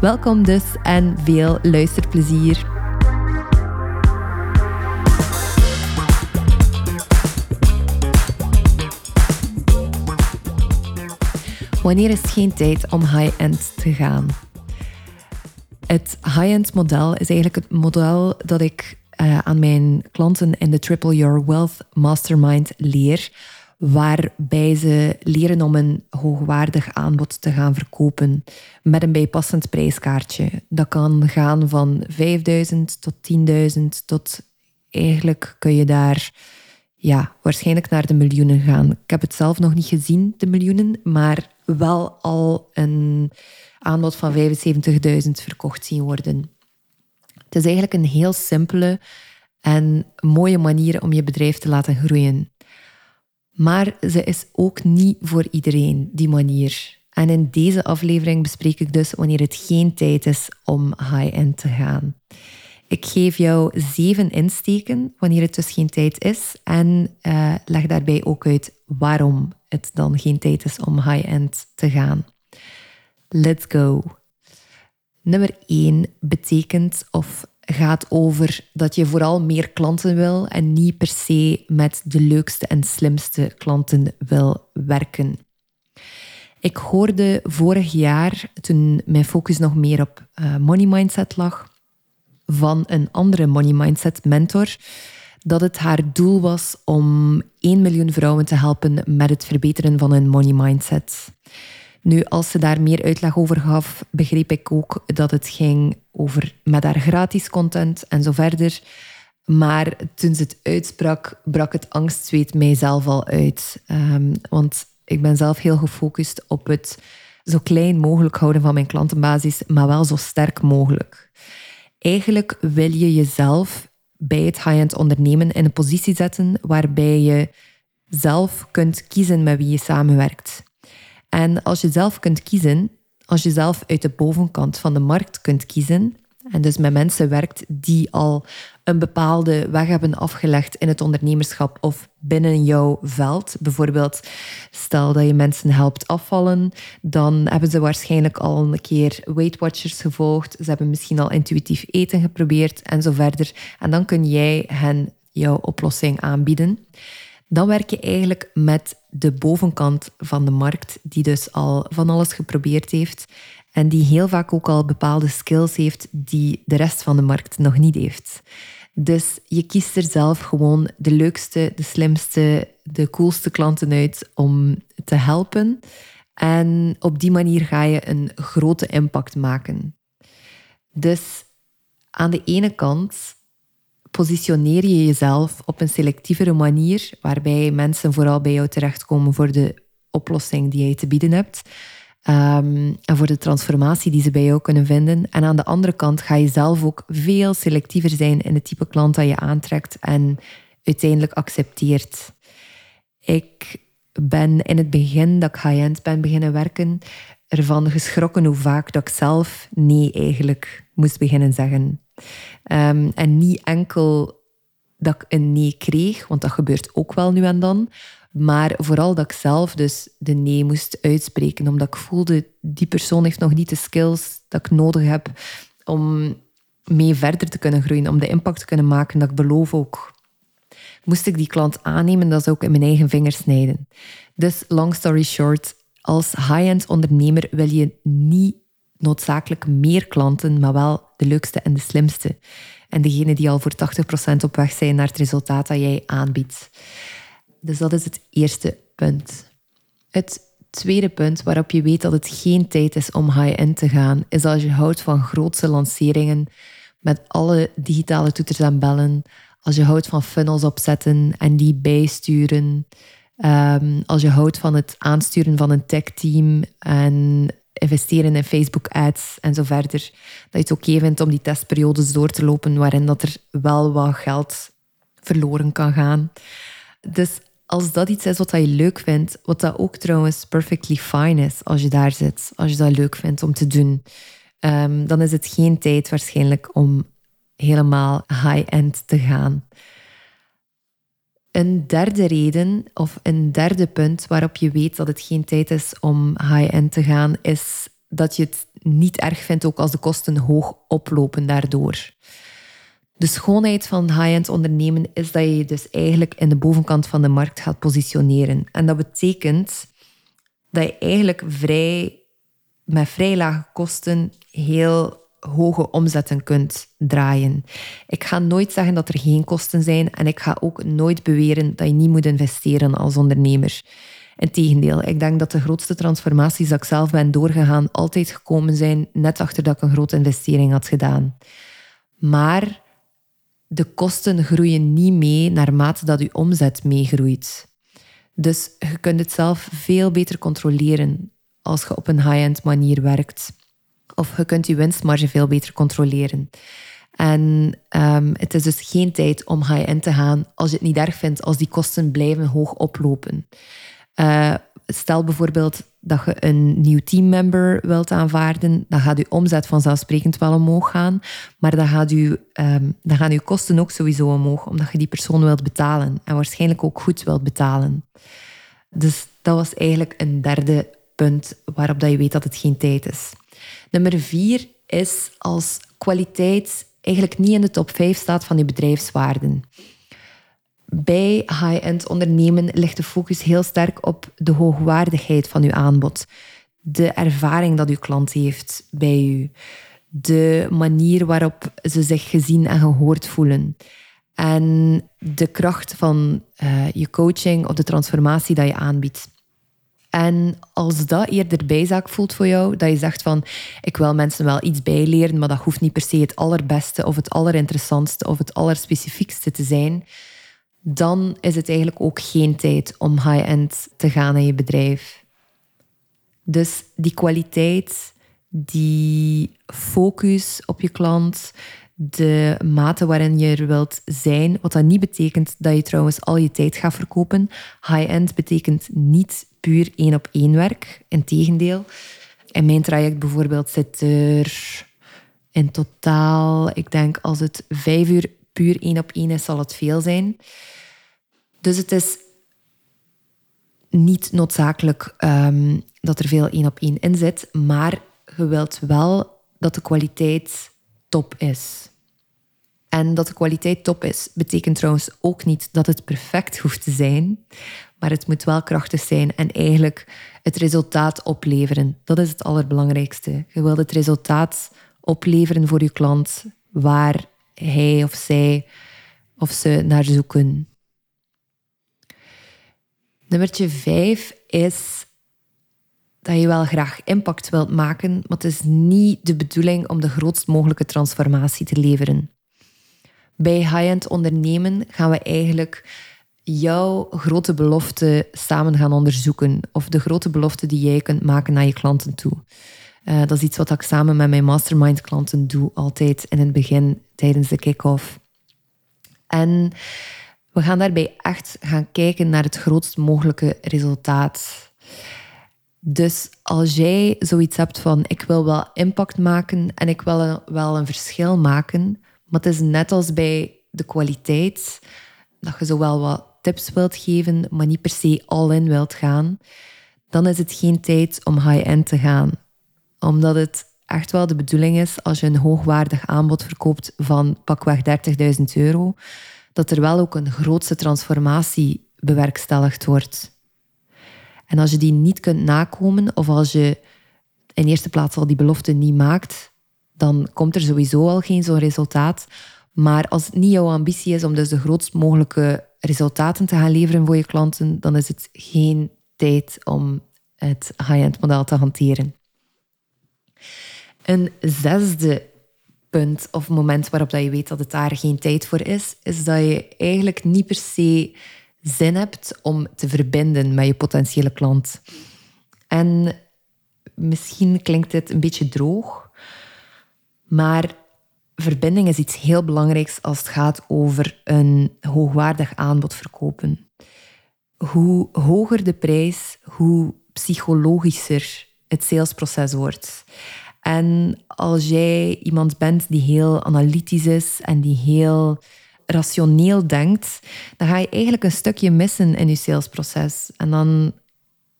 Welkom dus en veel luisterplezier. Wanneer is geen tijd om high-end te gaan? Het high-end model is eigenlijk het model dat ik uh, aan mijn klanten in de Triple Your Wealth Mastermind leer waarbij ze leren om een hoogwaardig aanbod te gaan verkopen met een bijpassend prijskaartje. Dat kan gaan van 5000 tot 10.000 tot eigenlijk kun je daar ja, waarschijnlijk naar de miljoenen gaan. Ik heb het zelf nog niet gezien, de miljoenen, maar wel al een aanbod van 75.000 verkocht zien worden. Het is eigenlijk een heel simpele en mooie manier om je bedrijf te laten groeien. Maar ze is ook niet voor iedereen, die manier. En in deze aflevering bespreek ik dus wanneer het geen tijd is om high-end te gaan. Ik geef jou zeven insteken wanneer het dus geen tijd is en uh, leg daarbij ook uit waarom het dan geen tijd is om high-end te gaan. Let's go. Nummer 1 betekent of gaat over dat je vooral meer klanten wil en niet per se met de leukste en slimste klanten wil werken. Ik hoorde vorig jaar, toen mijn focus nog meer op uh, money mindset lag, van een andere money mindset mentor, dat het haar doel was om 1 miljoen vrouwen te helpen met het verbeteren van hun money mindset. Nu, als ze daar meer uitleg over gaf, begreep ik ook dat het ging over met haar gratis content en zo verder. Maar toen ze het uitsprak, brak het angstzweet mijzelf al uit. Um, want ik ben zelf heel gefocust op het zo klein mogelijk houden van mijn klantenbasis, maar wel zo sterk mogelijk. Eigenlijk wil je jezelf bij het high-end ondernemen in een positie zetten waarbij je zelf kunt kiezen met wie je samenwerkt. En als je zelf kunt kiezen, als je zelf uit de bovenkant van de markt kunt kiezen, en dus met mensen werkt die al een bepaalde weg hebben afgelegd in het ondernemerschap of binnen jouw veld. Bijvoorbeeld, stel dat je mensen helpt afvallen, dan hebben ze waarschijnlijk al een keer Weight Watchers gevolgd. Ze hebben misschien al intuïtief eten geprobeerd en zo verder. En dan kun jij hen jouw oplossing aanbieden dan werk je eigenlijk met de bovenkant van de markt, die dus al van alles geprobeerd heeft en die heel vaak ook al bepaalde skills heeft die de rest van de markt nog niet heeft. Dus je kiest er zelf gewoon de leukste, de slimste, de coolste klanten uit om te helpen. En op die manier ga je een grote impact maken. Dus aan de ene kant positioneer je jezelf op een selectievere manier, waarbij mensen vooral bij jou terechtkomen voor de oplossing die jij te bieden hebt. Um, en voor de transformatie die ze bij jou kunnen vinden. En aan de andere kant ga je zelf ook veel selectiever zijn in het type klant dat je aantrekt en uiteindelijk accepteert. Ik ben in het begin dat ik high-end ben beginnen werken, ervan geschrokken hoe vaak dat ik zelf nee eigenlijk moest beginnen zeggen. Ehm, en niet enkel dat ik een nee kreeg, want dat gebeurt ook wel nu en dan. Maar vooral dat ik zelf dus de nee moest uitspreken, omdat ik voelde, die persoon heeft nog niet de skills dat ik nodig heb om mee verder te kunnen groeien, om de impact te kunnen maken dat ik beloof ook. Moest ik die klant aannemen, dat zou ik in mijn eigen vingers snijden. Dus long story short, als high-end ondernemer wil je niet noodzakelijk meer klanten, maar wel de leukste en de slimste. En degene die al voor 80% op weg zijn naar het resultaat dat jij aanbiedt. Dus dat is het eerste punt. Het tweede punt waarop je weet dat het geen tijd is om high-end te gaan, is als je houdt van grootse lanceringen met alle digitale toeters en bellen. Als je houdt van funnels opzetten en die bijsturen. Um, als je houdt van het aansturen van een tech-team en investeren in Facebook ads en zo verder. Dat je het oké vindt om die testperiodes door te lopen waarin dat er wel wat geld verloren kan gaan. Dus als dat iets is wat je leuk vindt, wat dat ook trouwens perfectly fine is als je daar zit, als je dat leuk vindt om te doen, ehm, dan is het geen tijd waarschijnlijk om helemaal high-end te gaan. Een derde reden of een derde punt waarop je weet dat het geen tijd is om high-end te gaan, is dat je het niet erg vindt ook als de kosten hoog oplopen daardoor. De schoonheid van high-end ondernemen is dat je je dus eigenlijk in de bovenkant van de markt gaat positioneren. En dat betekent dat je eigenlijk vrij, met vrij lage kosten heel hoge omzetten kunt draaien. Ik ga nooit zeggen dat er geen kosten zijn en ik ga ook nooit beweren dat je niet moet investeren als ondernemer. Integendeel, ik denk dat de grootste transformaties dat ik zelf ben doorgegaan altijd gekomen zijn net achter dat ik een grote investering had gedaan. Maar de kosten groeien niet mee naarmate dat je omzet meegroeit. Dus je kunt het zelf veel beter controleren als je op een high-end manier werkt. Of je kunt je winstmarge veel beter controleren. En um, het is dus geen tijd om high-end te gaan als je het niet erg vindt als die kosten blijven hoog oplopen. Uh, stel bijvoorbeeld dat je een nieuw teammember wilt aanvaarden, dan gaat je omzet vanzelfsprekend wel omhoog gaan, maar dan, gaat je, um, dan gaan je kosten ook sowieso omhoog, omdat je die persoon wilt betalen en waarschijnlijk ook goed wilt betalen. Dus dat was eigenlijk een derde punt waarop dat je weet dat het geen tijd is. Nummer vier is als kwaliteit eigenlijk niet in de top 5 staat van je bedrijfswaarden. Bij high-end ondernemen ligt de focus heel sterk op de hoogwaardigheid van uw aanbod. De ervaring dat uw klant heeft bij u. De manier waarop ze zich gezien en gehoord voelen. En de kracht van uh, je coaching of de transformatie dat je aanbiedt. En als dat eerder bijzaak voelt voor jou, dat je zegt van ik wil mensen wel iets bijleren, maar dat hoeft niet per se het allerbeste of het allerinteressantste of het allerspecifiekste te zijn, dan is het eigenlijk ook geen tijd om high-end te gaan in je bedrijf. Dus die kwaliteit, die focus op je klant, de mate waarin je er wilt zijn. Wat dat niet betekent dat je trouwens al je tijd gaat verkopen. High-end betekent niet puur één op één werk. Integendeel. In mijn traject bijvoorbeeld zit er in totaal, ik denk als het vijf uur puur één op één is, zal het veel zijn. Dus het is niet noodzakelijk um, dat er veel één op één in zit, maar je wilt wel dat de kwaliteit top is. En dat de kwaliteit top is, betekent trouwens ook niet dat het perfect hoeft te zijn, maar het moet wel krachtig zijn en eigenlijk het resultaat opleveren. Dat is het allerbelangrijkste. Je wilt het resultaat opleveren voor je klant waar hij of zij of ze naar zoeken. Nummertje vijf is dat je wel graag impact wilt maken, maar het is niet de bedoeling om de grootst mogelijke transformatie te leveren. Bij high-end ondernemen gaan we eigenlijk jouw grote belofte samen gaan onderzoeken. Of de grote belofte die jij kunt maken naar je klanten toe. Uh, dat is iets wat ik samen met mijn mastermind klanten doe, altijd in het begin tijdens de kick-off. En we gaan daarbij echt gaan kijken naar het grootst mogelijke resultaat. Dus als jij zoiets hebt van ik wil wel impact maken en ik wil wel een verschil maken, maar het is net als bij de kwaliteit, dat je zowel wat tips wilt geven, maar niet per se all-in wilt gaan, dan is het geen tijd om high-end te gaan. Omdat het echt wel de bedoeling is, als je een hoogwaardig aanbod verkoopt van pakweg 30.000 euro, dat er wel ook een grootste transformatie bewerkstelligd wordt. En als je die niet kunt nakomen, of als je in eerste plaats al die belofte niet maakt, dan komt er sowieso al geen zo'n resultaat. Maar als het niet jouw ambitie is om dus de grootst mogelijke resultaten te gaan leveren voor je klanten, dan is het geen tijd om het high-end model te hanteren. Een zesde punt of moment waarop dat je weet dat het daar geen tijd voor is, is dat je eigenlijk niet per se zin hebt om te verbinden met je potentiële klant. En misschien klinkt dit een beetje droog, maar verbinding is iets heel belangrijks als het gaat over een hoogwaardig aanbod verkopen. Hoe hoger de prijs, hoe psychologischer het salesproces wordt. En als jij iemand bent die heel analytisch is en die heel rationeel denkt, dan ga je eigenlijk een stukje missen in je salesproces. En dan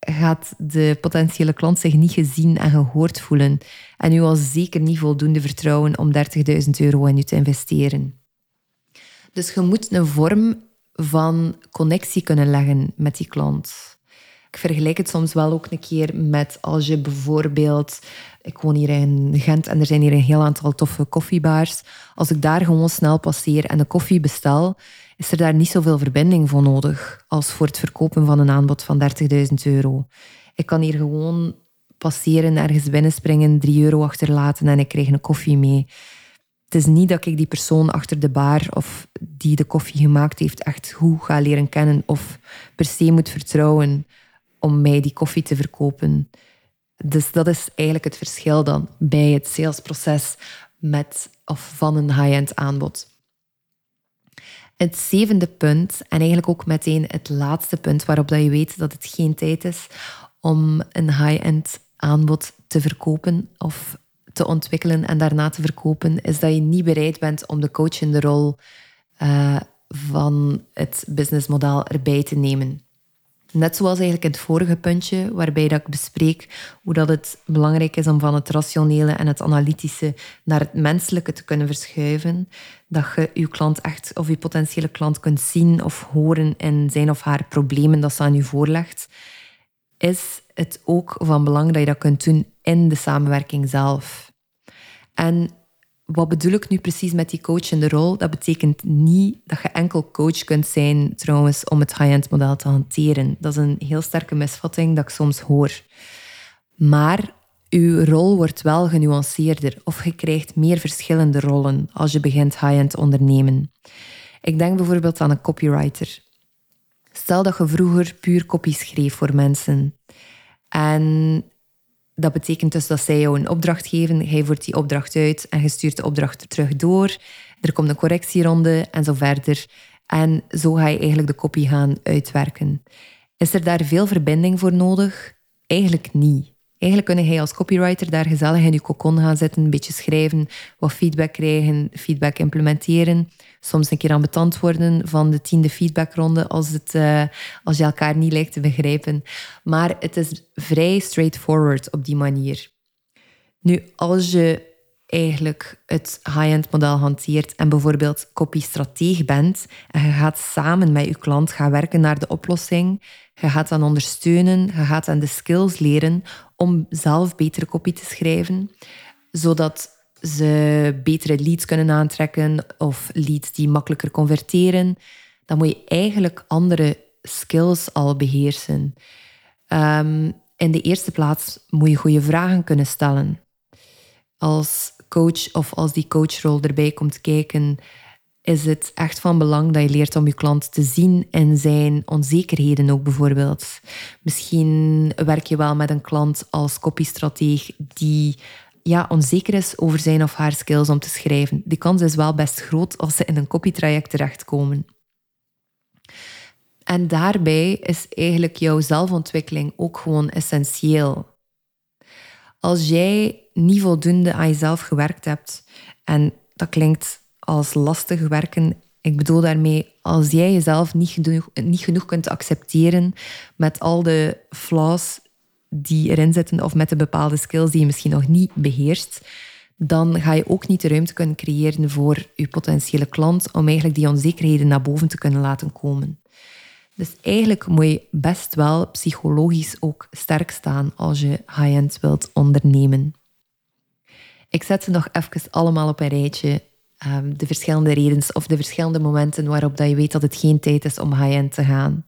gaat de potentiële klant zich niet gezien en gehoord voelen. En u al zeker niet voldoende vertrouwen om 30.000 euro in u te investeren. Dus je moet een vorm van connectie kunnen leggen met die klant. Ik vergelijk het soms wel ook een keer met als je bijvoorbeeld... Ik woon hier in Gent en er zijn hier een heel aantal toffe koffiebars. Als ik daar gewoon snel passeer en een koffie bestel, is er daar niet zoveel verbinding voor nodig als voor het verkopen van een aanbod van 30.000 euro. Ik kan hier gewoon passeren, ergens binnenspringen, 3 euro achterlaten en ik krijg een koffie mee. Het is niet dat ik die persoon achter de bar of die de koffie gemaakt heeft echt goed ga leren kennen of per se moet vertrouwen om mij die koffie te verkopen. Dus dat is eigenlijk het verschil dan bij het salesproces met of van een high-end aanbod. Het zevende punt, en eigenlijk ook meteen het laatste punt waarop dat je weet dat het geen tijd is om een high-end aanbod te verkopen of te ontwikkelen en daarna te verkopen, is dat je niet bereid bent om de coachende rol uh, van het businessmodel erbij te nemen. Net zoals eigenlijk in het vorige puntje, waarbij dat ik bespreek hoe dat het belangrijk is om van het rationele en het analytische naar het menselijke te kunnen verschuiven. Dat je je klant echt, of je potentiële klant kunt zien of horen in zijn of haar problemen dat ze aan je voorlegt. Is het ook van belang dat je dat kunt doen in de samenwerking zelf. En wat bedoel ik nu precies met die coachende rol? Dat betekent niet dat je enkel coach kunt zijn, trouwens, om het high-end model te hanteren. Dat is een heel sterke misvatting dat ik soms hoor. Maar uw rol wordt wel genuanceerder of je krijgt meer verschillende rollen als je begint high-end ondernemen. Ik denk bijvoorbeeld aan een copywriter. Stel dat je vroeger puur copy schreef voor mensen. En dat betekent dus dat zij jou een opdracht geven, jij voert die opdracht uit en je stuurt de opdracht terug door. Er komt een correctieronde en zo verder. En zo ga je eigenlijk de kopie gaan uitwerken. Is er daar veel verbinding voor nodig? Eigenlijk niet. Eigenlijk kun je als copywriter daar gezellig in je cocon gaan zitten, een beetje schrijven, wat feedback krijgen, feedback implementeren. Soms een keer ambetant worden van de tiende feedbackronde als, het, uh, als je elkaar niet lijkt te begrijpen. Maar het is vrij straightforward op die manier. Nu, als je eigenlijk het high-end model hanteert en bijvoorbeeld copy-strateeg bent en je gaat samen met je klant gaan werken naar de oplossing, je gaat dan ondersteunen, je gaat aan de skills leren om zelf betere copy te schrijven, zodat ze betere leads kunnen aantrekken of leads die makkelijker converteren, dan moet je eigenlijk andere skills al beheersen. Um, in de eerste plaats moet je goede vragen kunnen stellen. Als coach of als die coachrol erbij komt kijken, is het echt van belang dat je leert om je klant te zien in zijn onzekerheden ook bijvoorbeeld. Misschien werk je wel met een klant als copystrateeg die ja, onzeker is over zijn of haar skills om te schrijven. Die kans is wel best groot als ze in een copytraject terechtkomen. En daarbij is eigenlijk jouw zelfontwikkeling ook gewoon essentieel. Als jij niet voldoende aan jezelf gewerkt hebt, en dat klinkt als lastig werken, ik bedoel daarmee, als jij jezelf niet genoeg, niet genoeg kunt accepteren met al de flaws die erin zitten of met de bepaalde skills die je misschien nog niet beheerst, dan ga je ook niet de ruimte kunnen creëren voor je potentiële klant om eigenlijk die onzekerheden naar boven te kunnen laten komen. Dus eigenlijk moet je best wel psychologisch ook sterk staan als je high-end wilt ondernemen. Ik zet ze nog even allemaal op een rijtje. Ehm, de verschillende redenen of de verschillende momenten waarop dat je weet dat het geen tijd is om high-end te gaan.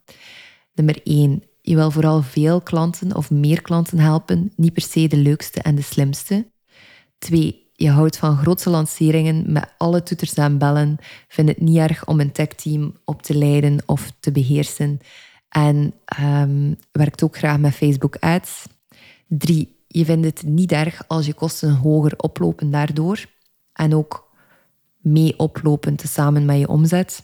Nummer 1. Je wil vooral veel klanten of meer klanten helpen, niet per se de leukste en de slimste. 2. Je houdt van grootse lanceringen met alle toeters en bellen. Vind het niet erg om een techteam op te leiden of te beheersen. En um, werkt ook graag met Facebook Ads. 3 je vindt het niet erg als je kosten hoger oplopen daardoor. En ook mee oplopen tezamen met je omzet.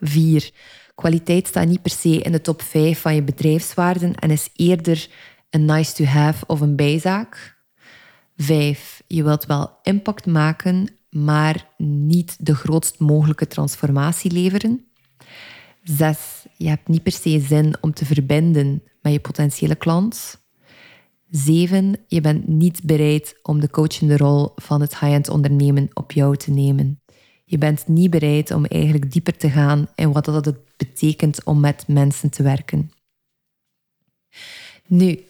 4. Kwaliteit staat niet per se in de top 5 van je bedrijfswaarden en is eerder een nice to have of een bijzaak. 5. Je wilt wel impact maken, maar niet de grootst mogelijke transformatie leveren. 6. Je hebt niet per se zin om te verbinden met je potentiële klant. 7. Je bent niet bereid om de coachende rol van het high-end ondernemen op jou te nemen. Je bent niet bereid om eigenlijk dieper te gaan in wat dat het betekent om met mensen te werken. Nu,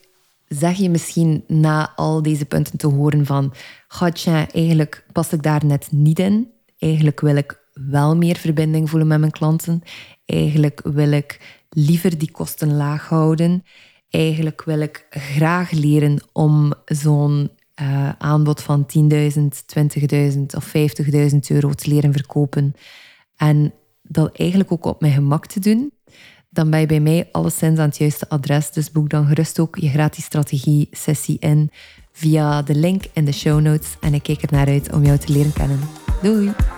zeg je misschien na al deze punten te horen van, gatje, eigenlijk pas ik daar net niet in. Eigenlijk wil ik wel meer verbinding voelen met mijn klanten. Eigenlijk wil ik liever die kosten laag houden. Eigenlijk wil ik graag leren om zo'n uh, aanbod van 10.000, 20.000 of 50.000 euro te leren verkopen. En dat eigenlijk ook op mijn gemak te doen. Dan ben je bij mij alleszins aan het juiste adres. Dus boek dan gerust ook je gratis strategie sessie in via de link in de show notes. En ik kijk er naar uit om jou te leren kennen. Doei!